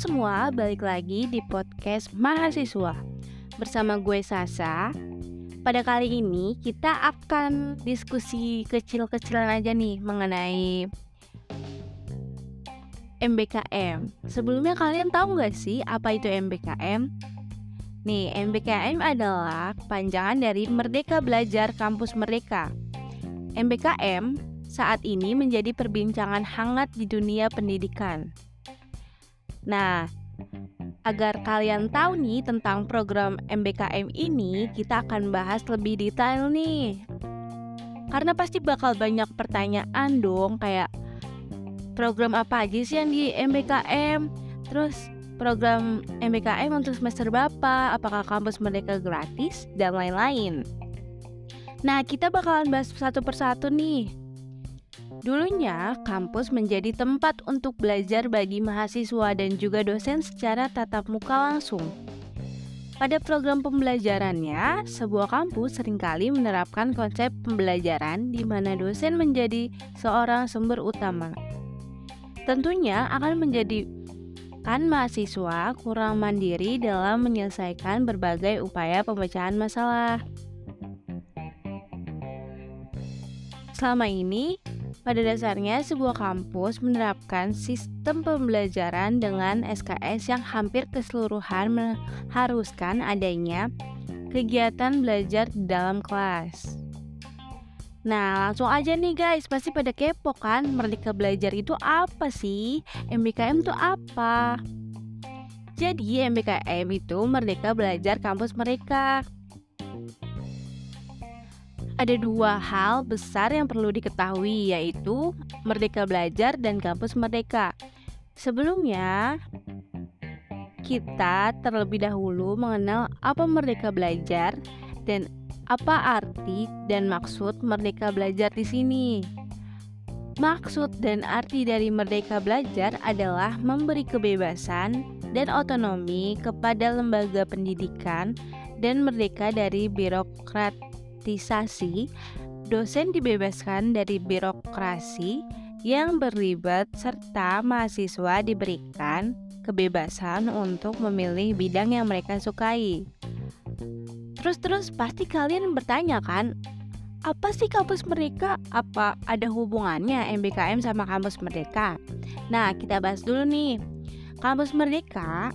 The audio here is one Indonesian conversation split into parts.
semua, balik lagi di podcast mahasiswa. Bersama gue Sasa. Pada kali ini kita akan diskusi kecil-kecilan aja nih mengenai MBKM Sebelumnya kalian tahu gak sih apa itu MBKM? Nih, MBKM adalah panjangan dari Merdeka Belajar Kampus Merdeka. MBKM saat ini menjadi perbincangan hangat di dunia pendidikan Nah, agar kalian tahu nih tentang program MBKM ini, kita akan bahas lebih detail nih. Karena pasti bakal banyak pertanyaan dong kayak program apa aja sih yang di MBKM? Terus program MBKM untuk semester berapa? Apakah kampus mereka gratis dan lain-lain? Nah, kita bakalan bahas satu persatu nih. Dulunya, kampus menjadi tempat untuk belajar bagi mahasiswa dan juga dosen secara tatap muka langsung. Pada program pembelajarannya, sebuah kampus sering kali menerapkan konsep pembelajaran di mana dosen menjadi seorang sumber utama. Tentunya akan menjadikan mahasiswa kurang mandiri dalam menyelesaikan berbagai upaya pemecahan masalah. Selama ini, pada dasarnya, sebuah kampus menerapkan sistem pembelajaran dengan SKS yang hampir keseluruhan mengharuskan adanya kegiatan belajar di dalam kelas. Nah, langsung aja nih guys, pasti pada kepo kan Merdeka Belajar itu apa sih? MBKM itu apa? Jadi MBKM itu Merdeka Belajar Kampus Mereka ada dua hal besar yang perlu diketahui yaitu Merdeka Belajar dan Kampus Merdeka. Sebelumnya, kita terlebih dahulu mengenal apa Merdeka Belajar dan apa arti dan maksud Merdeka Belajar di sini. Maksud dan arti dari Merdeka Belajar adalah memberi kebebasan dan otonomi kepada lembaga pendidikan dan merdeka dari birokrat demokratisasi, dosen dibebaskan dari birokrasi yang berlibat serta mahasiswa diberikan kebebasan untuk memilih bidang yang mereka sukai. Terus-terus pasti kalian bertanya kan, apa sih kampus mereka? Apa ada hubungannya MBKM sama kampus Merdeka? Nah, kita bahas dulu nih. Kampus Merdeka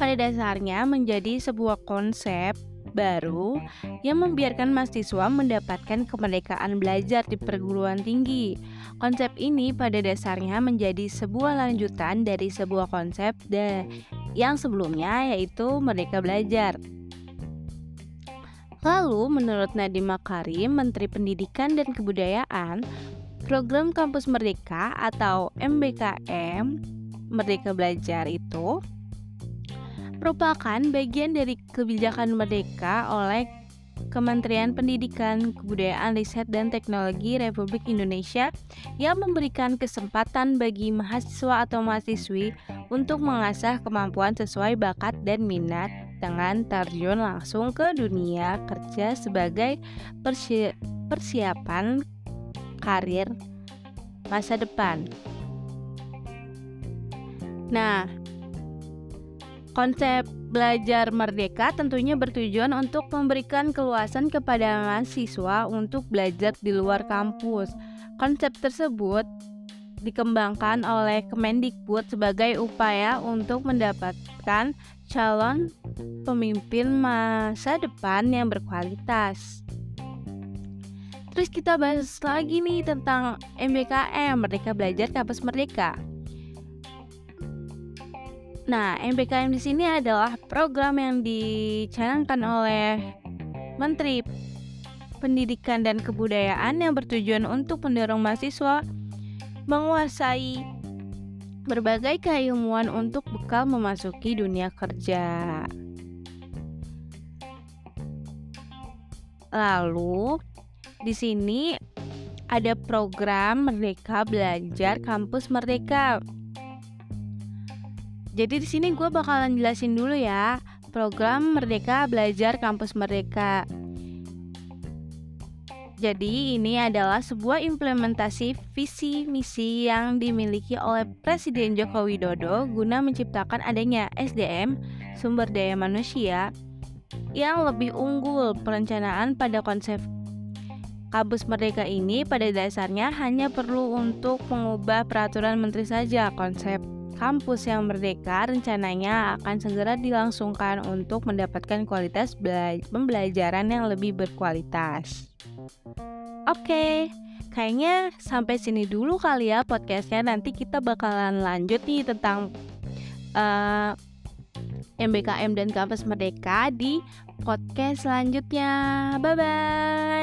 pada dasarnya menjadi sebuah konsep baru yang membiarkan mahasiswa mendapatkan kemerdekaan belajar di perguruan tinggi. Konsep ini pada dasarnya menjadi sebuah lanjutan dari sebuah konsep yang sebelumnya yaitu Merdeka Belajar. Lalu, menurut Nadiem Makarim, Menteri Pendidikan dan Kebudayaan, program Kampus Merdeka atau MBKM Merdeka Belajar itu merupakan bagian dari kebijakan merdeka oleh Kementerian Pendidikan, Kebudayaan, Riset, dan Teknologi Republik Indonesia yang memberikan kesempatan bagi mahasiswa atau mahasiswi untuk mengasah kemampuan sesuai bakat dan minat dengan terjun langsung ke dunia kerja sebagai persi persiapan karir masa depan. Nah, Konsep belajar merdeka tentunya bertujuan untuk memberikan keluasan kepada mahasiswa untuk belajar di luar kampus. Konsep tersebut dikembangkan oleh Kemendikbud sebagai upaya untuk mendapatkan calon pemimpin masa depan yang berkualitas. Terus kita bahas lagi nih tentang MBKM, Merdeka Belajar Kampus Merdeka. Nah, MBKM di sini adalah program yang dicanangkan oleh Menteri Pendidikan dan Kebudayaan yang bertujuan untuk mendorong mahasiswa menguasai berbagai keilmuan untuk bekal memasuki dunia kerja. Lalu, di sini ada program Merdeka Belajar Kampus Merdeka jadi di sini gue bakalan jelasin dulu ya program Merdeka Belajar Kampus Merdeka. Jadi ini adalah sebuah implementasi visi misi yang dimiliki oleh Presiden Joko Widodo guna menciptakan adanya SDM sumber daya manusia yang lebih unggul perencanaan pada konsep Kampus Merdeka ini pada dasarnya hanya perlu untuk mengubah peraturan menteri saja konsep kampus yang merdeka rencananya akan segera dilangsungkan untuk mendapatkan kualitas pembelajaran yang lebih berkualitas. Oke, kayaknya sampai sini dulu kali ya podcastnya. Nanti kita bakalan lanjut nih tentang uh, eh, MBKM dan Kampus Merdeka di podcast selanjutnya. Bye bye.